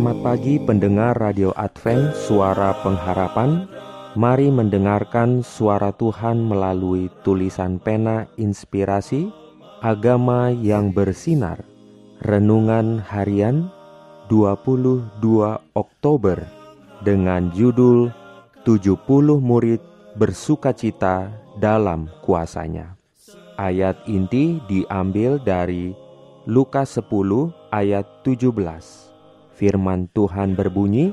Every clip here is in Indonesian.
Selamat pagi pendengar Radio Advent Suara Pengharapan. Mari mendengarkan suara Tuhan melalui tulisan pena inspirasi Agama yang bersinar. Renungan harian 22 Oktober Dengan judul 70 murid bersukacita dalam kuasanya. Ayat inti diambil dari Lukas 10 ayat 17 Firman Tuhan berbunyi,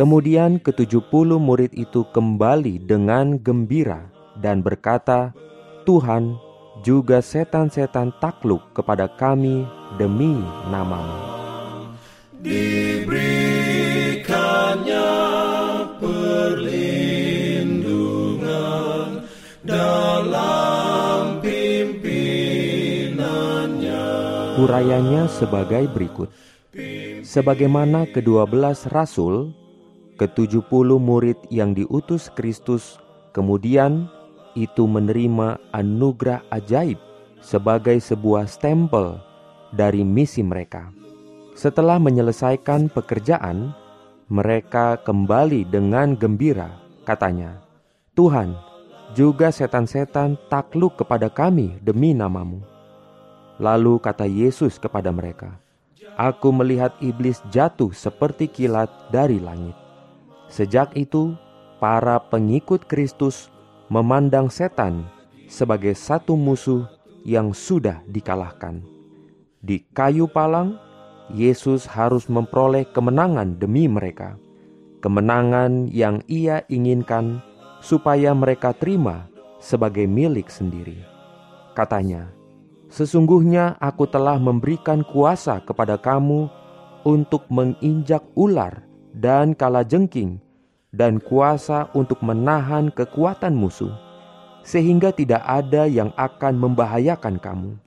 Kemudian ketujuh puluh murid itu kembali dengan gembira dan berkata, Tuhan, juga setan-setan takluk kepada kami demi namamu. Diberikannya perlindungan dalam pimpinannya. Urayanya sebagai berikut. Sebagaimana kedua belas rasul, ketujuh puluh murid yang diutus Kristus kemudian itu menerima anugerah ajaib sebagai sebuah stempel dari misi mereka. Setelah menyelesaikan pekerjaan, mereka kembali dengan gembira, katanya, Tuhan, juga setan-setan takluk kepada kami demi namamu. Lalu kata Yesus kepada mereka, Aku melihat iblis jatuh seperti kilat dari langit. Sejak itu, para pengikut Kristus memandang setan sebagai satu musuh yang sudah dikalahkan. Di kayu palang, Yesus harus memperoleh kemenangan demi mereka, kemenangan yang Ia inginkan supaya mereka terima sebagai milik sendiri. Katanya, Sesungguhnya aku telah memberikan kuasa kepada kamu untuk menginjak ular dan kalajengking dan kuasa untuk menahan kekuatan musuh, sehingga tidak ada yang akan membahayakan kamu.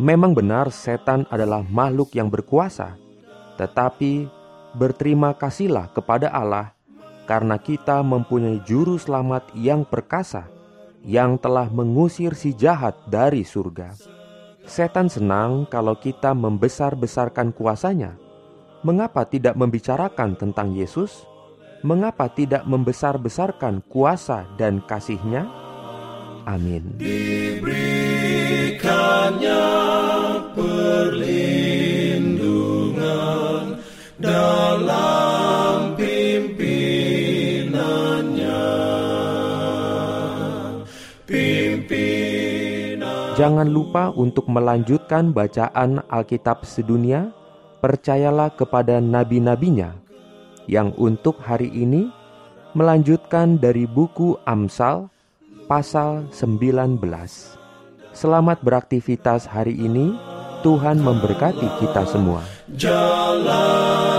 Memang benar setan adalah makhluk yang berkuasa, tetapi berterima kasihlah kepada Allah karena kita mempunyai juru selamat yang perkasa, yang telah mengusir si jahat dari surga. Setan senang kalau kita membesar-besarkan kuasanya. Mengapa tidak membicarakan tentang Yesus? Mengapa tidak membesar-besarkan kuasa dan kasihnya? Amin. Diberikannya Jangan lupa untuk melanjutkan bacaan Alkitab sedunia. Percayalah kepada nabi-nabinya yang untuk hari ini melanjutkan dari buku Amsal pasal 19. Selamat beraktivitas hari ini. Tuhan memberkati kita semua. jalan